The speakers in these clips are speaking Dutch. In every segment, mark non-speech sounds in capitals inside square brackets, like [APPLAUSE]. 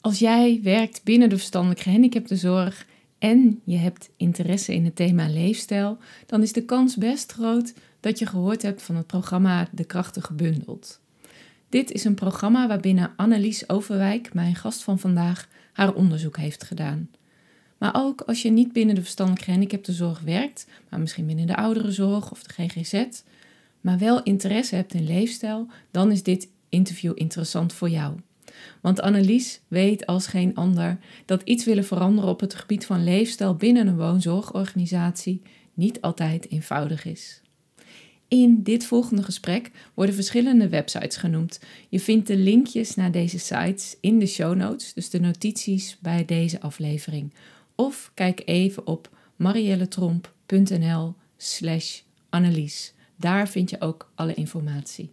Als jij werkt binnen de verstandelijk gehandicaptenzorg en je hebt interesse in het thema leefstijl, dan is de kans best groot dat je gehoord hebt van het programma De Krachten Gebundeld. Dit is een programma waarbinnen Annelies Overwijk, mijn gast van vandaag, haar onderzoek heeft gedaan. Maar ook als je niet binnen de verstandelijk gehandicaptenzorg werkt, maar misschien binnen de ouderenzorg of de GGZ, maar wel interesse hebt in leefstijl, dan is dit interview interessant voor jou. Want Annelies weet als geen ander dat iets willen veranderen op het gebied van leefstijl binnen een woonzorgorganisatie niet altijd eenvoudig is. In dit volgende gesprek worden verschillende websites genoemd. Je vindt de linkjes naar deze sites in de show notes, dus de notities bij deze aflevering. Of kijk even op marielletromp.nl slash Annelies. Daar vind je ook alle informatie.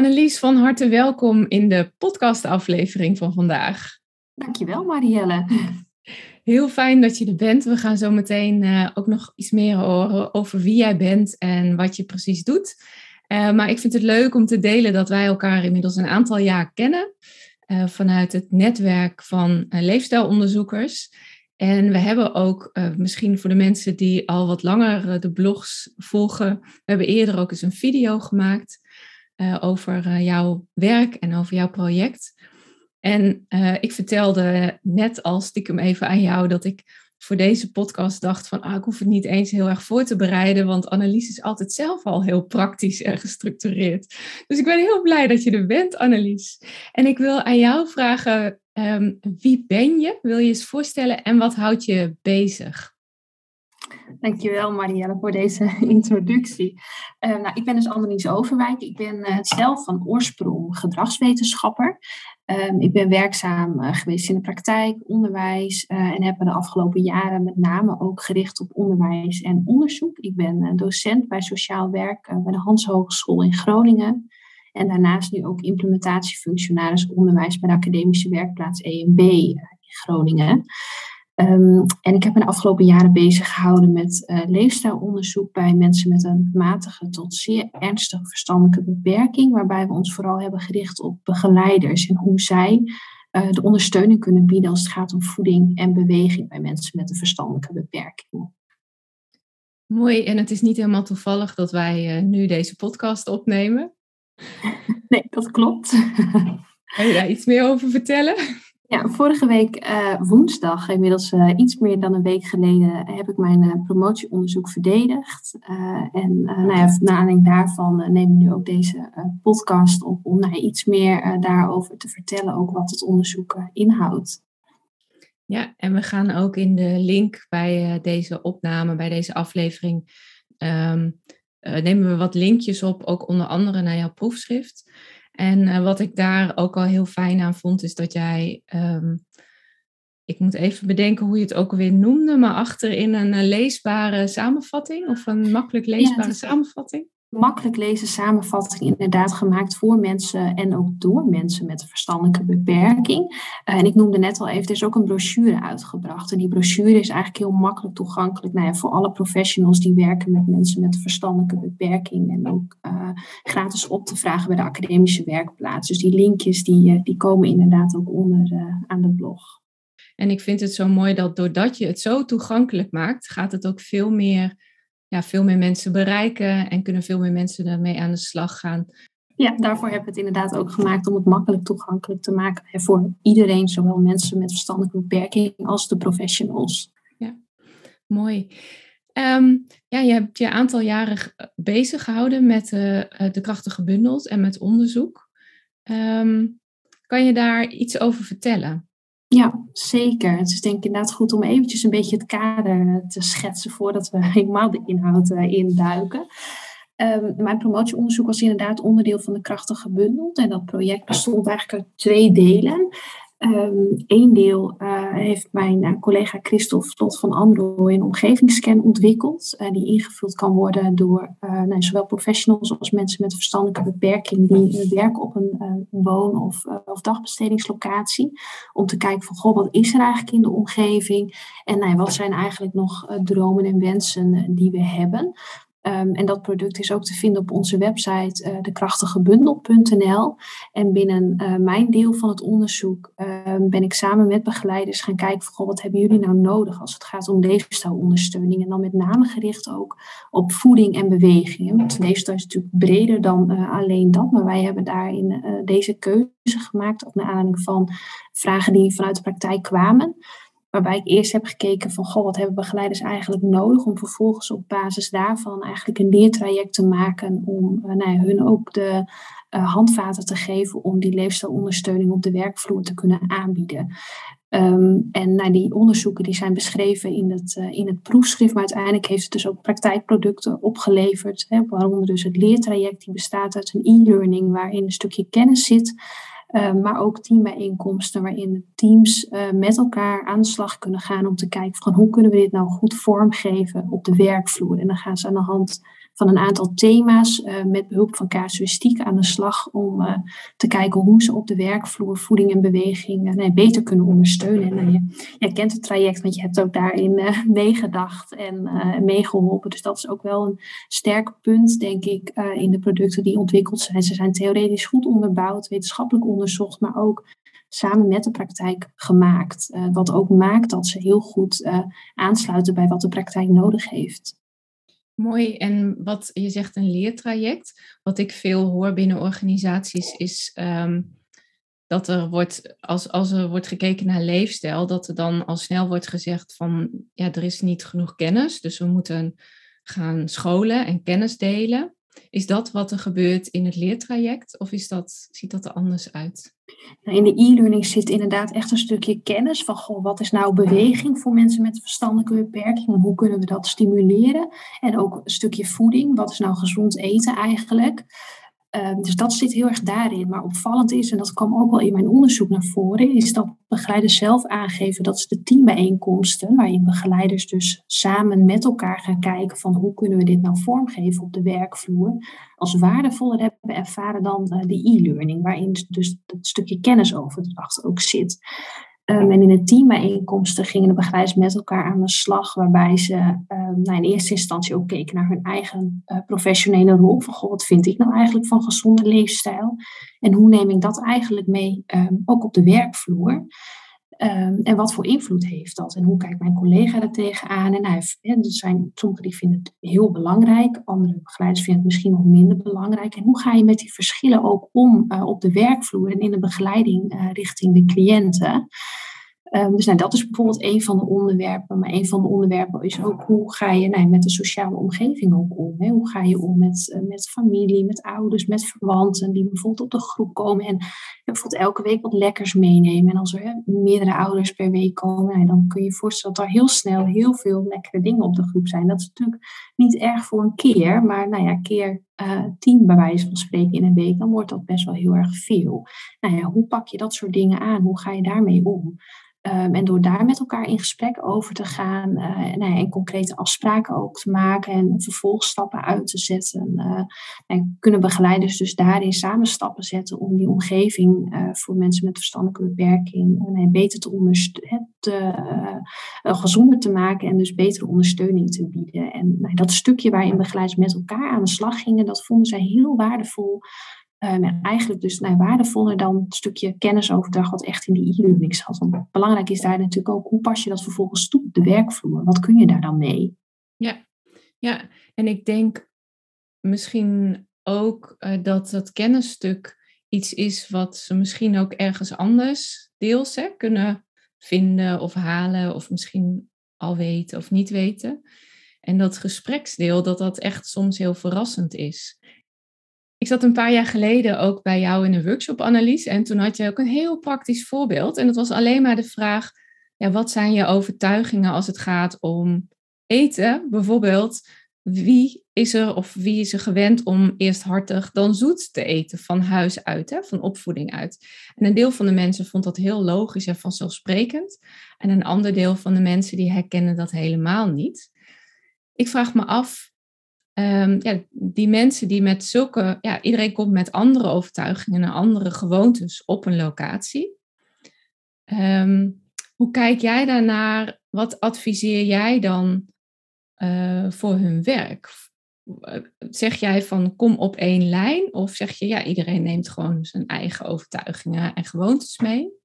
Annelies, van harte welkom in de podcastaflevering van vandaag. Dankjewel, Marielle. [LAUGHS] Heel fijn dat je er bent. We gaan zo meteen uh, ook nog iets meer horen over wie jij bent en wat je precies doet. Uh, maar ik vind het leuk om te delen dat wij elkaar inmiddels een aantal jaar kennen. Uh, vanuit het netwerk van leefstijlonderzoekers. En we hebben ook, misschien voor de mensen die al wat langer de blogs volgen, we hebben eerder ook eens een video gemaakt uh, over uh, jouw werk en over jouw project. En uh, ik vertelde net al stiekem even aan jou dat ik voor deze podcast dacht van ah, ik hoef het niet eens heel erg voor te bereiden, want Annelies is altijd zelf al heel praktisch en gestructureerd. Dus ik ben heel blij dat je er bent, Annelies. En ik wil aan jou vragen, um, wie ben je? Wil je eens voorstellen en wat houdt je bezig? Dankjewel Marielle voor deze [LAUGHS] introductie. Uh, nou, ik ben dus Annelies Overwijk. Ik ben uh, zelf van oorsprong gedragswetenschapper. Uh, ik ben werkzaam eh, geweest in de praktijk, onderwijs en heb me de afgelopen jaren met name ook gericht op onderwijs en onderzoek. Ik ben docent bij sociaal werk bij de Hans Hogeschool in Groningen. En daarnaast nu ook implementatiefunctionaris onderwijs bij de academische werkplaats EMB in Groningen. Um, en ik heb me de afgelopen jaren bezig gehouden met uh, leefstijlonderzoek bij mensen met een matige tot zeer ernstige verstandelijke beperking, waarbij we ons vooral hebben gericht op begeleiders en hoe zij uh, de ondersteuning kunnen bieden als het gaat om voeding en beweging bij mensen met een verstandelijke beperking. Mooi, en het is niet helemaal toevallig dat wij uh, nu deze podcast opnemen. [LAUGHS] Nee, dat klopt. Kan je daar iets meer over vertellen? Ja, vorige week uh, woensdag, inmiddels uh, iets meer dan een week geleden, heb ik mijn uh, promotieonderzoek verdedigd. en nou ja, naar aanleiding daarvan nemen we nu ook deze podcast op om iets meer daarover te vertellen, ook wat het onderzoek inhoudt. Ja, en we gaan ook in de link bij deze opname, bij deze aflevering, um, nemen we wat linkjes op, ook onder andere naar jouw proefschrift. En uh, wat ik daar ook al heel fijn aan vond, is dat jij, um, ik moet even bedenken hoe je het ook weer noemde, maar achterin een uh, leesbare samenvatting of een makkelijk leesbare ja, samenvatting makkelijk lezen samenvatting inderdaad gemaakt voor mensen en ook door mensen met een verstandelijke beperking. Uh, en ik noemde net al even, er is ook een brochure uitgebracht. En die brochure is eigenlijk heel makkelijk toegankelijk nou ja, voor alle professionals die werken met mensen met een verstandelijke beperking. En ook uh, gratis op te vragen bij de academische werkplaats. Dus die linkjes die, uh, die komen inderdaad ook onder aan de blog. En ik vind het zo mooi dat doordat je het zo toegankelijk maakt, gaat het ook veel meer ja, veel meer mensen bereiken en kunnen veel meer mensen daarmee aan de slag gaan. Ja, daarvoor hebben we het inderdaad ook gemaakt om het makkelijk toegankelijk te maken voor iedereen, zowel mensen met verstandelijke beperking als de professionals. Ja, mooi. Um, ja, je hebt je aantal jaren bezig gehouden met uh, de krachten gebundeld en met onderzoek. Um, kan je daar iets over vertellen? Ja, zeker. Het is denk ik inderdaad goed om eventjes een beetje het kader te schetsen voordat we [LAUGHS] helemaal de inhoud uh, induiken. Um, mijn promotieonderzoek was inderdaad onderdeel van de Krachten gebundeld. En dat project bestond eigenlijk uit twee delen. Eén ehm, deel uh, heeft mijn uh, collega Christophe Slot van Androoy een omgevingsscan ontwikkeld, uh, die ingevuld kan worden door nou, zowel professionals als mensen met verstandelijke beperking die werken op een woon- of, of dagbestedingslocatie, om te kijken van goh, wat is er eigenlijk in de omgeving en nou, wat zijn eigenlijk nog dromen en wensen die we hebben. Um, en dat product is ook te vinden op onze website uh, dekrachtigebundel.nl. En binnen uh, mijn deel van het onderzoek uh, ben ik samen met begeleiders gaan kijken van, wat hebben jullie nou nodig als het gaat om leefstijlondersteuning. En dan met name gericht ook op voeding en beweging. Want leefstijl is natuurlijk breder dan alleen dat, maar wij hebben daarin deze keuze gemaakt op naar aanleiding van vragen die vanuit de praktijk kwamen. Waarbij ik eerst heb gekeken van, goh, wat hebben begeleiders eigenlijk nodig om vervolgens op basis daarvan eigenlijk een leertraject te maken om uh, nou ja, hun ook de uh, handvaten te geven om die leefstijlondersteuning op de werkvloer te kunnen aanbieden. Um, en nou, die onderzoeken die zijn beschreven in het, uh, in het proefschrift, maar uiteindelijk heeft het dus ook praktijkproducten opgeleverd. Hè, waaronder dus het leertraject, die bestaat uit een e-learning waarin een stukje kennis zit. Uh, maar ook teambijeenkomsten waarin de teams uh, met elkaar aan de slag kunnen gaan om te kijken van hoe kunnen we dit nou goed vormgeven op de werkvloer. En dan gaan ze aan de hand van een aantal thema's uh, met behulp van casuïstiek aan de slag om uh, te kijken hoe ze op de werkvloer voeding en beweging nee, beter kunnen ondersteunen. En je, kent het traject, want je hebt ook daarin [LAUGHS] meegedacht en meegeholpen. Dus dat is ook wel een sterk punt, denk ik, in de producten die ontwikkeld zijn. Ze zijn theoretisch goed onderbouwd, wetenschappelijk onderzocht, maar ook samen met de praktijk gemaakt. wat ook maakt dat ze heel goed aansluiten bij wat de praktijk nodig heeft. Mooi. En wat je zegt, een leertraject. Wat ik veel hoor binnen organisaties is um, dat er wordt, als, als er wordt gekeken naar leefstijl, dat er dan al snel wordt gezegd van ja, er is niet genoeg kennis. Dus we moeten gaan scholen en kennis delen. Is dat wat er gebeurt in het leertraject of is dat, ziet dat er anders uit? Nou, in de e-learning zit inderdaad echt een stukje kennis van goh, wat is nou beweging voor mensen met verstandelijke beperkingen? Hoe kunnen we dat stimuleren? En ook een stukje voeding. Wat is nou gezond eten eigenlijk? Ehm, dus dat zit heel erg daarin. Maar opvallend is, en dat kwam ook wel in mijn onderzoek naar voren, is dat begeleiders zelf aangeven dat ze de teambijeenkomsten, waarin begeleiders dus samen met elkaar gaan kijken van hoe kunnen we dit nou vormgeven op de werkvloer, als waardevoller hebben ervaren dan uh, de e-learning, waarin dus het stukje kennisoverdracht ook zit. Um, en in de teambijeenkomsten gingen de begeleiders met elkaar aan de slag, waarbij ze um, nou in eerste instantie ook keken naar hun eigen uh, professionele rol. Van goh, wat vind ik nou eigenlijk van gezonde leefstijl? En hoe neem ik dat eigenlijk mee, um, ook op de werkvloer? Um, en wat voor invloed heeft dat? En hoe kijkt mijn collega er tegenaan? En hij, er zijn sommigen die vinden het heel belangrijk, andere begeleiders vinden het misschien nog minder belangrijk. En hoe ga je met die verschillen ook om uh, op de werkvloer en in de begeleiding uh, richting de cliënten? Um, dus nou, dat is bijvoorbeeld een van de onderwerpen. Maar een van de onderwerpen is ook hoe ga je nou, met de sociale omgeving ook om? Hè? Hoe ga je om met, uh, met familie, met ouders, met verwanten die bijvoorbeeld op de groep komen en bijvoorbeeld elke week wat lekkers meenemen. En als er meerdere ouders per week komen, nou, dan kun je je voorstellen dat er heel snel heel veel lekkere dingen op de groep zijn. Dat is natuurlijk niet erg voor een keer, maar nou ja, keer uh, tien bij wijze van spreken in een week, dan wordt dat best wel heel erg veel. Nou ja, hoe pak je dat soort dingen aan? Hoe ga je daarmee om? Um, en door daar met elkaar in gesprek over te gaan uh, nou ja, en concrete afspraken ook te maken en vervolgstappen uit te zetten, uh, en kunnen begeleiders dus daarin samen stappen zetten om die omgeving voor mensen met verstandelijke beperking beter te ondersteunen, gezonder te maken en dus betere ondersteuning te bieden. En nou, dat stukje waarin begeleiders met elkaar aan de slag gingen, dat vonden zij heel waardevol Um, en eigenlijk dus nou, waardevoller dan het stukje kennisoverdracht wat echt in die e-learning zat. Want belangrijk is daar natuurlijk ook, hoe pas je dat vervolgens toe op de werkvloer? Wat kun je daar dan mee? Ja, ja. en ik denk misschien ook uh, dat dat kennisstuk iets is wat ze misschien ook ergens anders deels kunnen vinden of halen of misschien al weten of niet weten. En dat gespreksdeel, dat dat echt soms heel verrassend is. ik zat een paar jaar geleden ook bij jou in een workshop-analyse. En toen had je ook een heel praktisch voorbeeld. En dat was alleen maar de vraag: ja, wat zijn je overtuigingen als het gaat om eten? Bijvoorbeeld, wie is er of wie is er gewend om eerst hartig dan zoet te eten van huis uit, hè, van opvoeding uit? En een deel van de mensen vond dat heel logisch en vanzelfsprekend. En een ander deel van de mensen die herkennen dat helemaal niet. Ik vraag me af, um, ja, die mensen die met zulke, ja, iedereen komt met andere overtuigingen en andere gewoontes op een locatie. Um, hoe kijk jij daarnaar? Wat adviseer jij dan uh, voor hun werk? Zeg jij van kom op één lijn? Of zeg je ja, iedereen neemt gewoon zijn eigen overtuigingen en gewoontes mee?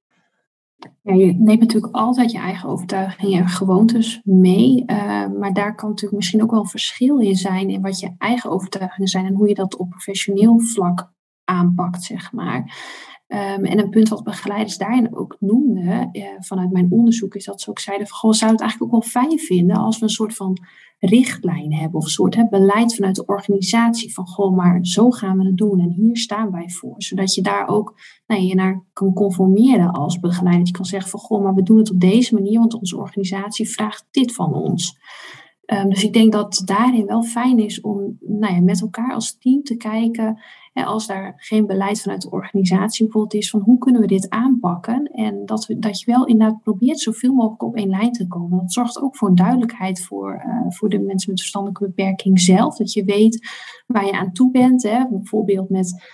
Ja, je neemt natuurlijk altijd je eigen overtuigingen en gewoontes mee. Uh, maar daar kan natuurlijk misschien ook wel verschil in zijn in wat je eigen overtuigingen zijn en hoe je dat op professioneel vlak aanpakt, zeg maar. Um, en een punt wat begeleiders daarin ook noemden, uh, vanuit mijn onderzoek, is dat ze ook zeiden van, goh, zou het eigenlijk ook wel fijn vinden als we een soort van richtlijn hebben of een soort hè, beleid vanuit de organisatie van, goh, maar zo gaan we het doen en hier staan wij voor. Zodat je daar ook nou, je naar kan conformeren als begeleider. Je kan zeggen van, goh, maar we doen het op deze manier, want onze organisatie vraagt dit van ons. Um, dus ik denk dat daarin wel fijn is om nou ja, met elkaar als team te kijken als daar geen beleid vanuit de organisatie bijvoorbeeld is van hoe kunnen we dit aanpakken. En dat, we, dat je wel inderdaad probeert zoveel mogelijk op één lijn te komen. Dat zorgt ook voor duidelijkheid voor, uh, voor de mensen met verstandelijke beperking zelf. Dat je weet waar je aan toe bent. Hè. Bijvoorbeeld met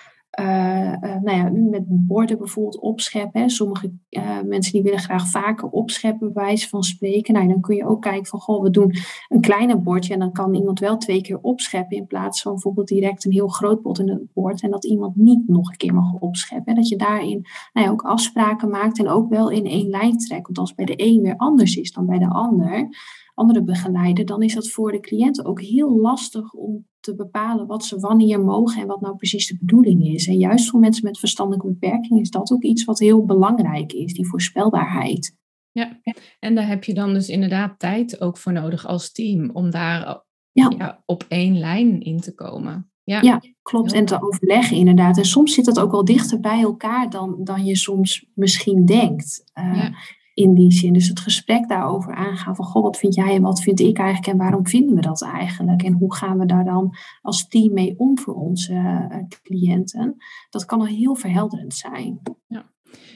nou ja, met borden bijvoorbeeld opscheppen. Hè. Sommige uh, mensen die willen graag vaker opscheppen, bij wijze van spreken. Nou, dan kun je ook kijken van, goh, we doen een kleiner bordje en dan kan iemand wel twee keer opscheppen in plaats van bijvoorbeeld direct een heel groot bord in het bord en dat iemand niet nog een keer mag opscheppen. Dat je daarin nou ja, ook afspraken maakt en ook wel in één lijn trekt. Want als bij de een weer anders is dan bij de ander, andere begeleider, dan is dat voor de cliënt ook heel lastig om te bepalen wat ze wanneer mogen en wat nou precies de bedoeling is. En juist voor mensen met verstandelijke beperking is dat ook iets wat heel belangrijk is, die voorspelbaarheid. Ja, en daar heb je dan dus inderdaad tijd ook voor nodig als team om daar ja. op één lijn in te komen. Ja, ja klopt. En te overleggen inderdaad. En soms zit dat ook wel dichter bij elkaar dan, dan je soms misschien denkt. Uh, ja in die zin. Dus het gesprek daarover aangaan van, goh, wat vind jij en wat vind ik eigenlijk en waarom vinden we dat eigenlijk? En hoe gaan we daar dan als team mee om voor onze uh, cliënten? Dat kan al heel verhelderend zijn. Ja,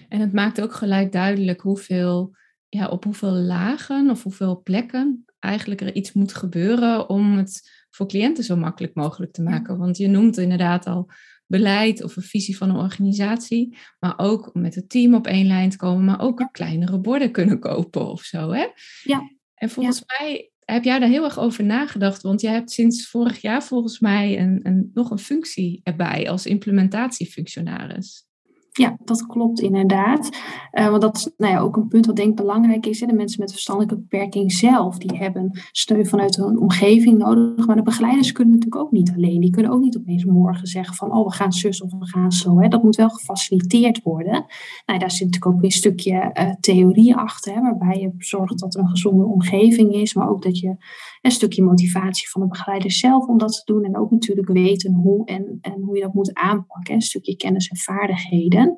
en het maakt ook gelijk duidelijk hoeveel, ja, op hoeveel lagen of hoeveel plekken eigenlijk er iets moet gebeuren om het voor cliënten zo makkelijk mogelijk te maken. Want je noemt inderdaad al beleid of een visie van een organisatie, maar ook met het team op één lijn te komen, maar ook kleinere borden kunnen kopen of zo. Hè? Ja. En volgens mij heb jij daar heel erg over nagedacht, want jij hebt sinds vorig jaar volgens mij een, een, nog een functie erbij als implementatiefunctionaris. Ja, dat klopt inderdaad. Uh, want dat is nou ja, ook een punt wat denk ik belangrijk is. Hè. De mensen met verstandelijke beperking zelf, die hebben steun vanuit hun omgeving nodig. Maar de begeleiders kunnen natuurlijk ook niet alleen. Die kunnen ook niet opeens morgen zeggen van, oh we gaan zus of we gaan zo. Hè. Dat moet wel gefaciliteerd worden. Nou, daar zit natuurlijk ook weer een stukje uh, theorie achter, hè, waarbij je zorgt dat er een gezonde omgeving is. Maar ook dat je een stukje motivatie van de begeleider zelf om dat te doen. En ook natuurlijk weten hoe en, en hoe je dat moet aanpakken. Een stukje kennis en vaardigheden. women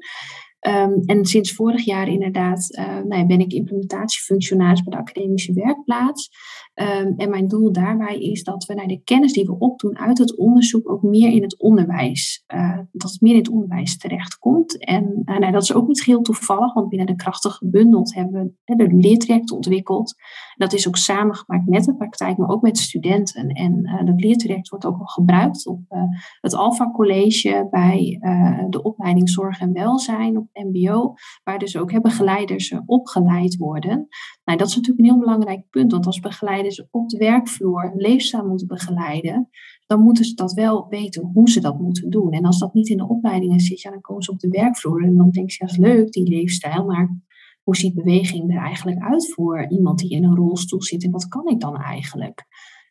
Um, en sinds vorig jaar inderdaad uh, nou ja, ben ik implementatiefunctionaris bij de academische werkplaats. Um, en mijn doel daarbij is dat we naar de kennis die we opdoen uit het onderzoek ook meer in het onderwijs, uh, dat het meer in het onderwijs terechtkomt. En uh, nou, dat is ook niet heel toevallig, want binnen de krachten gebundeld hebben we de leertrajecten ontwikkeld. Dat is ook samengemaakt met de praktijk, maar ook met studenten. En dat leertraject wordt ook al gebruikt op het Alpha College bij de opleiding Zorg en Welzijn MBO, waar dus ook begeleiders opgeleid worden. Nou, dat is natuurlijk een heel belangrijk punt, want als begeleiders op de werkvloer leefstijl moeten begeleiden, dan moeten ze dat wel weten hoe ze dat moeten doen. En als dat niet in de opleidingen zit, ja, dan komen ze op de werkvloer en dan denk je, ja, is leuk die leefstijl, maar hoe ziet beweging er eigenlijk uit voor iemand die in een rolstoel zit en wat kan ik dan eigenlijk?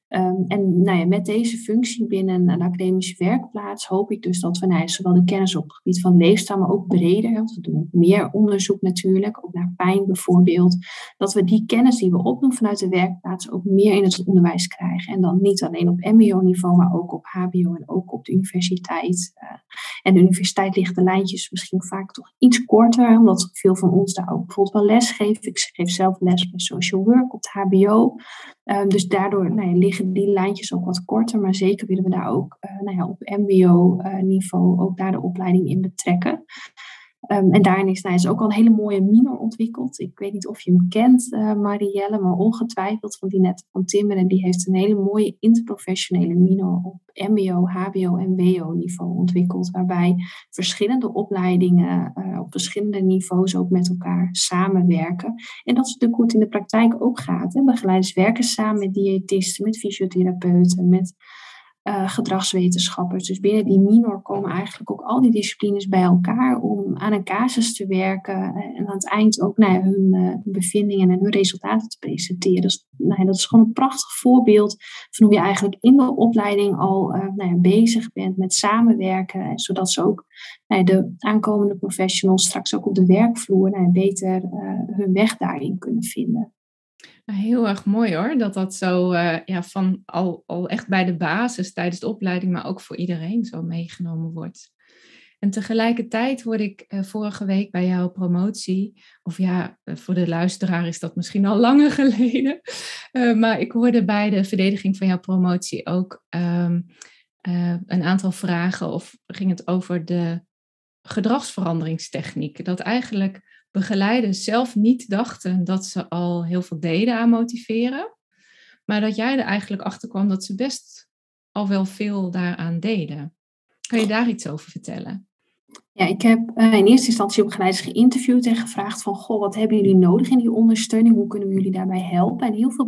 Ehm, en nou ja, met deze functie binnen een academische werkplaats hoop ik dus dat we nou, zowel de kennis op het gebied van leefstijl, maar ook breder, want we doen meer onderzoek natuurlijk, ook naar pijn bijvoorbeeld, dat we die kennis die we opdoen vanuit de werkplaats ook meer in het onderwijs krijgen. En dan niet alleen op MBO-niveau, maar ook op HBO en ook op de universiteit. En de universiteit ligt de lijntjes misschien vaak toch iets korter, omdat veel van ons daar ook bijvoorbeeld wel les geven. Ik geef zelf les bij social work op het HBO. Ehm, dus daardoor nou liggen die lijntjes ook wat korter, maar zeker willen we daar ook uh, nou ja, op MBO-niveau eh, ook daar de opleiding in betrekken. Um, en daarin is, nou, is ook al een hele mooie minor ontwikkeld. Ik weet niet of je hem kent, uh, Marielle, maar ongetwijfeld van die net van Timmeren. Die heeft een hele mooie interprofessionele minor op MBO, HBO en WO niveau ontwikkeld. Waarbij verschillende opleidingen uh, op verschillende niveaus ook met elkaar samenwerken. En dat is natuurlijk goed in de praktijk ook gaat. Hè. Begeleiders werken samen met diëtisten, met fysiotherapeuten, met uh, gedragswetenschappers. Dus binnen die minor komen eigenlijk ook al die disciplines bij elkaar om aan een casus te werken en aan het eind ook nou hun uh, bevindingen en hun resultaten te presenteren. Dus nou dat is gewoon een prachtig voorbeeld van hoe je eigenlijk in de opleiding al nou bezig bent met samenwerken, zodat ze ook nou de aankomende professionals straks ook op de werkvloer nou beter hun weg daarin kunnen vinden. Heel erg mooi hoor, dat dat zo uh, ja, van al, al echt bij de basis tijdens de opleiding, maar ook voor iedereen zo meegenomen wordt. En tegelijkertijd word ik uh, vorige week bij jouw promotie, of ja, uh, voor de luisteraar is dat misschien al langer [LAUGHS] geleden, maar ik hoorde bij de verdediging van jouw promotie ook um, een aantal vragen, of ging het over de gedragsveranderingstechniek. Dat eigenlijk begeleiders zelf niet dachten dat ze al heel veel deden aan motiveren. Maar dat jij er eigenlijk achter kwam dat ze best al wel veel daaraan deden. Kan je daar iets over vertellen? Ja, ik heb uh, in eerste instantie begeleiders geïnterviewd en gevraagd van, goh, wat hebben jullie nodig in die ondersteuning? Hoe kunnen we jullie daarbij helpen? En heel veel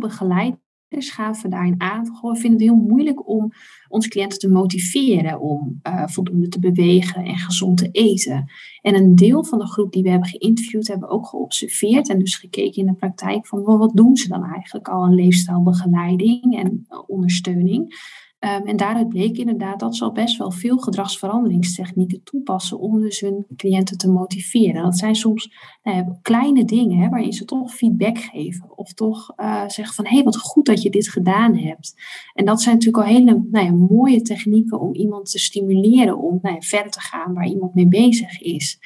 begeleid gaven daarin aan. we vinden het heel moeilijk om onze cliënten te motiveren om uh, voldoende te bewegen en gezond te eten. En een deel van de groep die we hebben geïnterviewd, hebben we ook geobserveerd en dus gekeken in de praktijk van wat doen ze dan eigenlijk al aan leefstijlbegeleiding en uh, ondersteuning. Um, en daaruit bleek inderdaad dat ze al best wel veel gedragsveranderingstechnieken toepassen om dus hun cliënten te motiveren. Dat zijn soms nou kleine dingen waarin ze toch feedback geven of toch uh, zeggen van hé hey, wat goed dat je dit gedaan hebt. En dat zijn natuurlijk al hele nou ja, mooie technieken om iemand te stimuleren om nou verder te gaan waar iemand mee bezig is.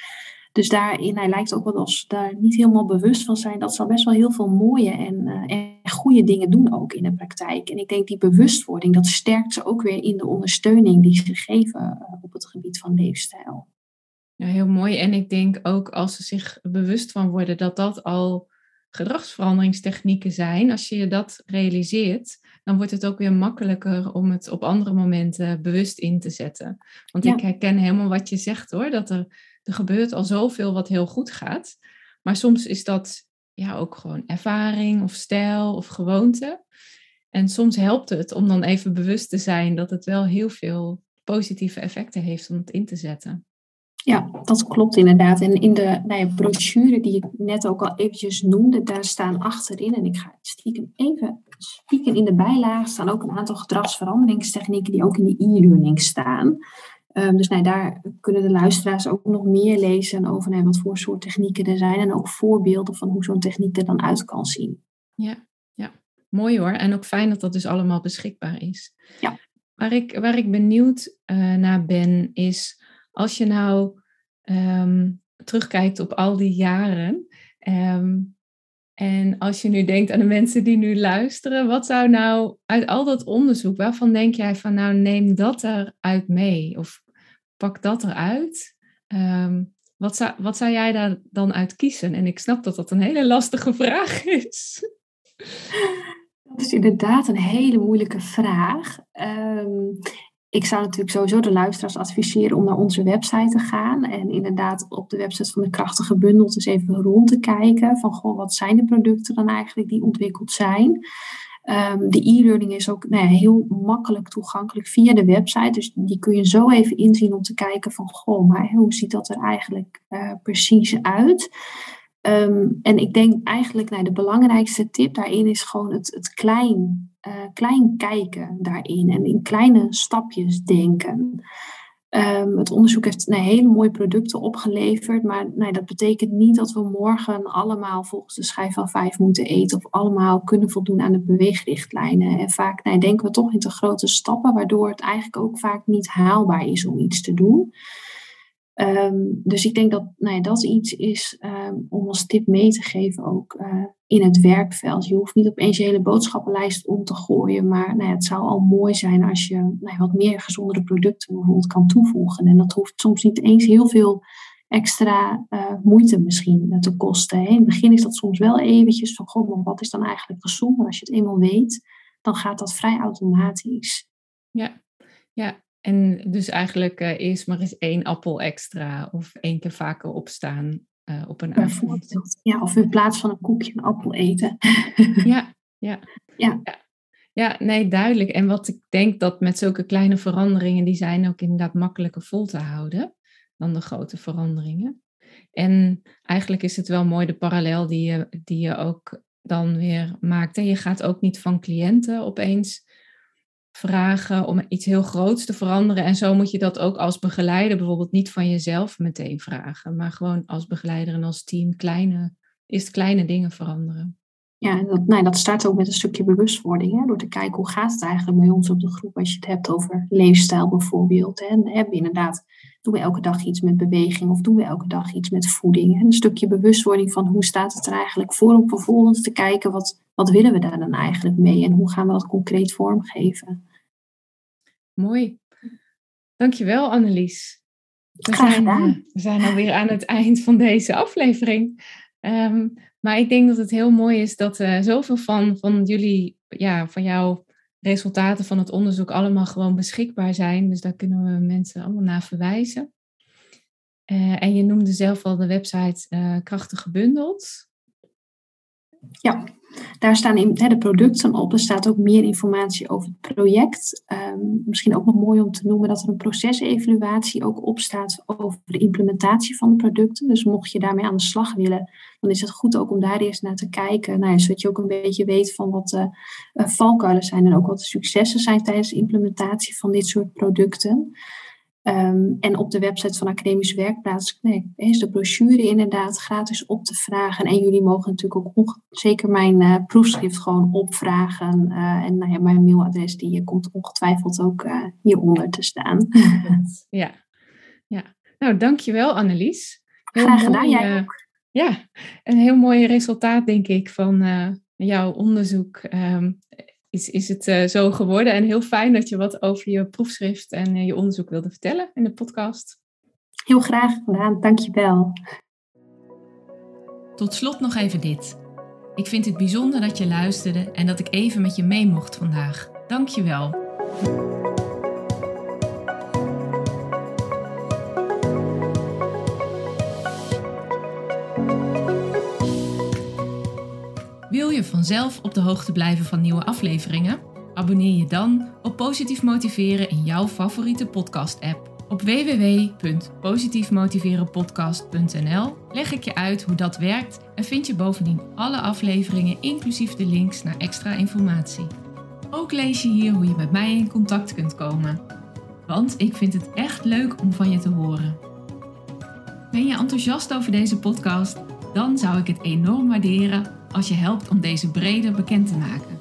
Dus daarin, hij lijkt ook wel als daar niet helemaal bewust van zijn dat ze al best wel heel veel mooie en, uh, en goede dingen doen ook in de praktijk. En ik denk die bewustwording, dat sterkt ze ook weer in de ondersteuning die ze geven uh, op het gebied van leefstijl. Ja, heel mooi. En ik denk ook als ze zich bewust van worden dat dat al gedragsveranderingstechnieken zijn, als je dat realiseert, dan wordt het ook weer makkelijker om het op andere momenten bewust in te zetten. Want ja. ik herken helemaal wat je zegt hoor, dat er er gebeurt al zoveel wat heel goed gaat. Maar soms is dat ja, ook gewoon ervaring of stijl of gewoonte. En soms helpt het om dan even bewust te zijn dat het wel heel veel positieve effecten heeft om het in te zetten. Ja, dat klopt inderdaad. En in de nou ja, brochure die ik net ook al eventjes noemde, daar staan achterin, en ik ga stiekem even spieken in de bijlage, staan ook een aantal gedragsveranderingstechnieken die ook in de e-learning staan. Um, dus nou, daar kunnen de luisteraars ook nog meer lezen over nou, wat voor soort technieken er zijn en ook voorbeelden van hoe zo'n techniek er dan uit kan zien. Ja, ja, mooi hoor. En ook fijn dat dat dus allemaal beschikbaar is. Ja. Waar ik, waar ik benieuwd uh, naar ben, is als je nou um, terugkijkt op al die jaren. Um, en als je nu denkt aan de mensen die nu luisteren, wat zou nou uit al dat onderzoek, waarvan denk jij van nou neem dat eruit mee? Of pak dat eruit. Um, wat, zou, wat zou jij daar dan uit kiezen? En ik snap dat dat een hele lastige [LAUGHS] vraag is. Dat is inderdaad een hele moeilijke vraag. Um, ik zou natuurlijk sowieso de luisteraars adviseren om naar onze website te gaan. En inderdaad op de website van de Krachtige Bundel eens even rond te kijken. Van goh, wat zijn de producten dan eigenlijk die ontwikkeld zijn? Um, de e-learning is ook nou ja, heel makkelijk toegankelijk via de website. Dus die kun je zo even inzien om te kijken van, goh, maar hoe ziet dat er eigenlijk uh, precies uit? Ehm, en ik denk eigenlijk, nou, de belangrijkste tip daarin is gewoon het, het klein, uh, klein kijken daarin en in kleine stapjes denken. Ehm, het onderzoek heeft nou, hele mooie producten opgeleverd, maar nou, dat betekent niet dat we morgen allemaal volgens de schijf van vijf moeten eten of allemaal kunnen voldoen aan de beweegrichtlijnen. En vaak nou, denken we toch in te grote stappen, waardoor het eigenlijk ook vaak niet haalbaar is om iets te doen. Ehm, dus ik denk dat nou ja, dat iets is um, om als tip mee te geven ook uh, in het werkveld. Je hoeft niet opeens je hele boodschappenlijst om te gooien, maar nou ja, het zou al mooi zijn als je nou ja, wat meer gezondere producten bijvoorbeeld kan toevoegen. En dat hoeft soms niet eens heel veel extra uh, moeite misschien te kosten. Hè. In het begin is dat soms wel eventjes van, god, maar wat is dan eigenlijk gezond? Maar als je het eenmaal weet, dan gaat dat vrij automatisch. Ja, ja en dus eigenlijk uh, eerst maar eens één appel extra of één keer vaker opstaan uh, op een avond. Ja, of in plaats van een koekje een appel eten. [LAUGHS] ja, ja, ja. ja. Ja, nee, duidelijk. En wat ik denk dat met zulke kleine veranderingen, die zijn ook inderdaad makkelijker vol te houden dan de grote veranderingen. En eigenlijk is het wel mooi de parallel die je, die je ook dan weer maakt. En je gaat ook niet van cliënten opeens vragen om iets heel groots te veranderen. En zo moet je dat ook als begeleider bijvoorbeeld niet van jezelf meteen vragen, maar gewoon als begeleider en als team kleine, is kleine dingen veranderen. Ja, dat, nou, dat start ook met een stukje bewustwording. Hè? Door te kijken hoe gaat het eigenlijk bij ons op de groep als je het hebt over leefstijl bijvoorbeeld. Hè? En we inderdaad, doen we elke dag iets met beweging of doen we elke dag iets met voeding? En een stukje bewustwording van hoe staat het er eigenlijk voor om vervolgens te kijken wat, wat willen we daar dan eigenlijk mee en hoe gaan we dat concreet vormgeven. Mooi. Dankjewel Annelies. We Graag zijn. Uh, we zijn alweer aan het eind van deze aflevering. Um, maar ik denk dat het heel mooi is dat uh, zoveel van, van jullie, ja, van jouw resultaten van het onderzoek allemaal gewoon beschikbaar zijn. Dus daar kunnen we mensen allemaal naar verwijzen. Uh, en je noemde zelf al de website uh, Krachtig Gebundeld. Ja, daar staan in, de producten op. Er staat ook meer informatie over het project. Um, misschien ook nog mooi om te noemen dat er een procesevaluatie ook op staat over de implementatie van de producten. Dus mocht je daarmee aan de slag willen, dan is het goed ook om daar eerst naar te kijken. Nou, zodat je ook een beetje weet van wat de uh, valkuilen zijn en ook wat de successen zijn tijdens de implementatie van dit soort producten. Um, en op de website van Academische Werkplaats nee, is de brochure inderdaad gratis op te vragen. En jullie mogen natuurlijk ook zeker mijn uh, proefschrift gewoon opvragen. Uh, en nou ja, mijn mailadres die komt ongetwijfeld ook uh, hieronder te staan. [LAUGHS] Ja, ja. nou dankjewel Annelies. Heel Graag gedaan, mooi, jij ook. Ja, een heel mooi resultaat denk ik van jouw onderzoek. Um, is, is het uh, zo geworden. En heel fijn dat je wat over je proefschrift en uh, je onderzoek wilde vertellen in de podcast. Heel graag gedaan, dankjewel. Tot slot nog even dit. Ik vind het bijzonder dat je luisterde en dat ik even met je mee mocht vandaag. Dank je wel. Je vanzelf op de hoogte blijven van nieuwe afleveringen? Abonneer je dan op Positief Motiveren in jouw favoriete podcast-app. Op www.positiefmotiverenpodcast.nl leg ik je uit hoe dat werkt en vind je bovendien alle afleveringen inclusief de links naar extra informatie. Ook lees je hier hoe je met mij in contact kunt komen. Want ik vind het echt leuk om van je te horen. Ben je enthousiast over deze podcast? Dan zou ik het enorm waarderen als je helpt om deze breder bekend te maken.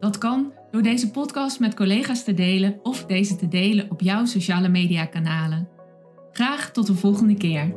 Dat kan door deze podcast met collega's te delen of deze te delen op jouw sociale media kanalen. Graag tot de volgende keer.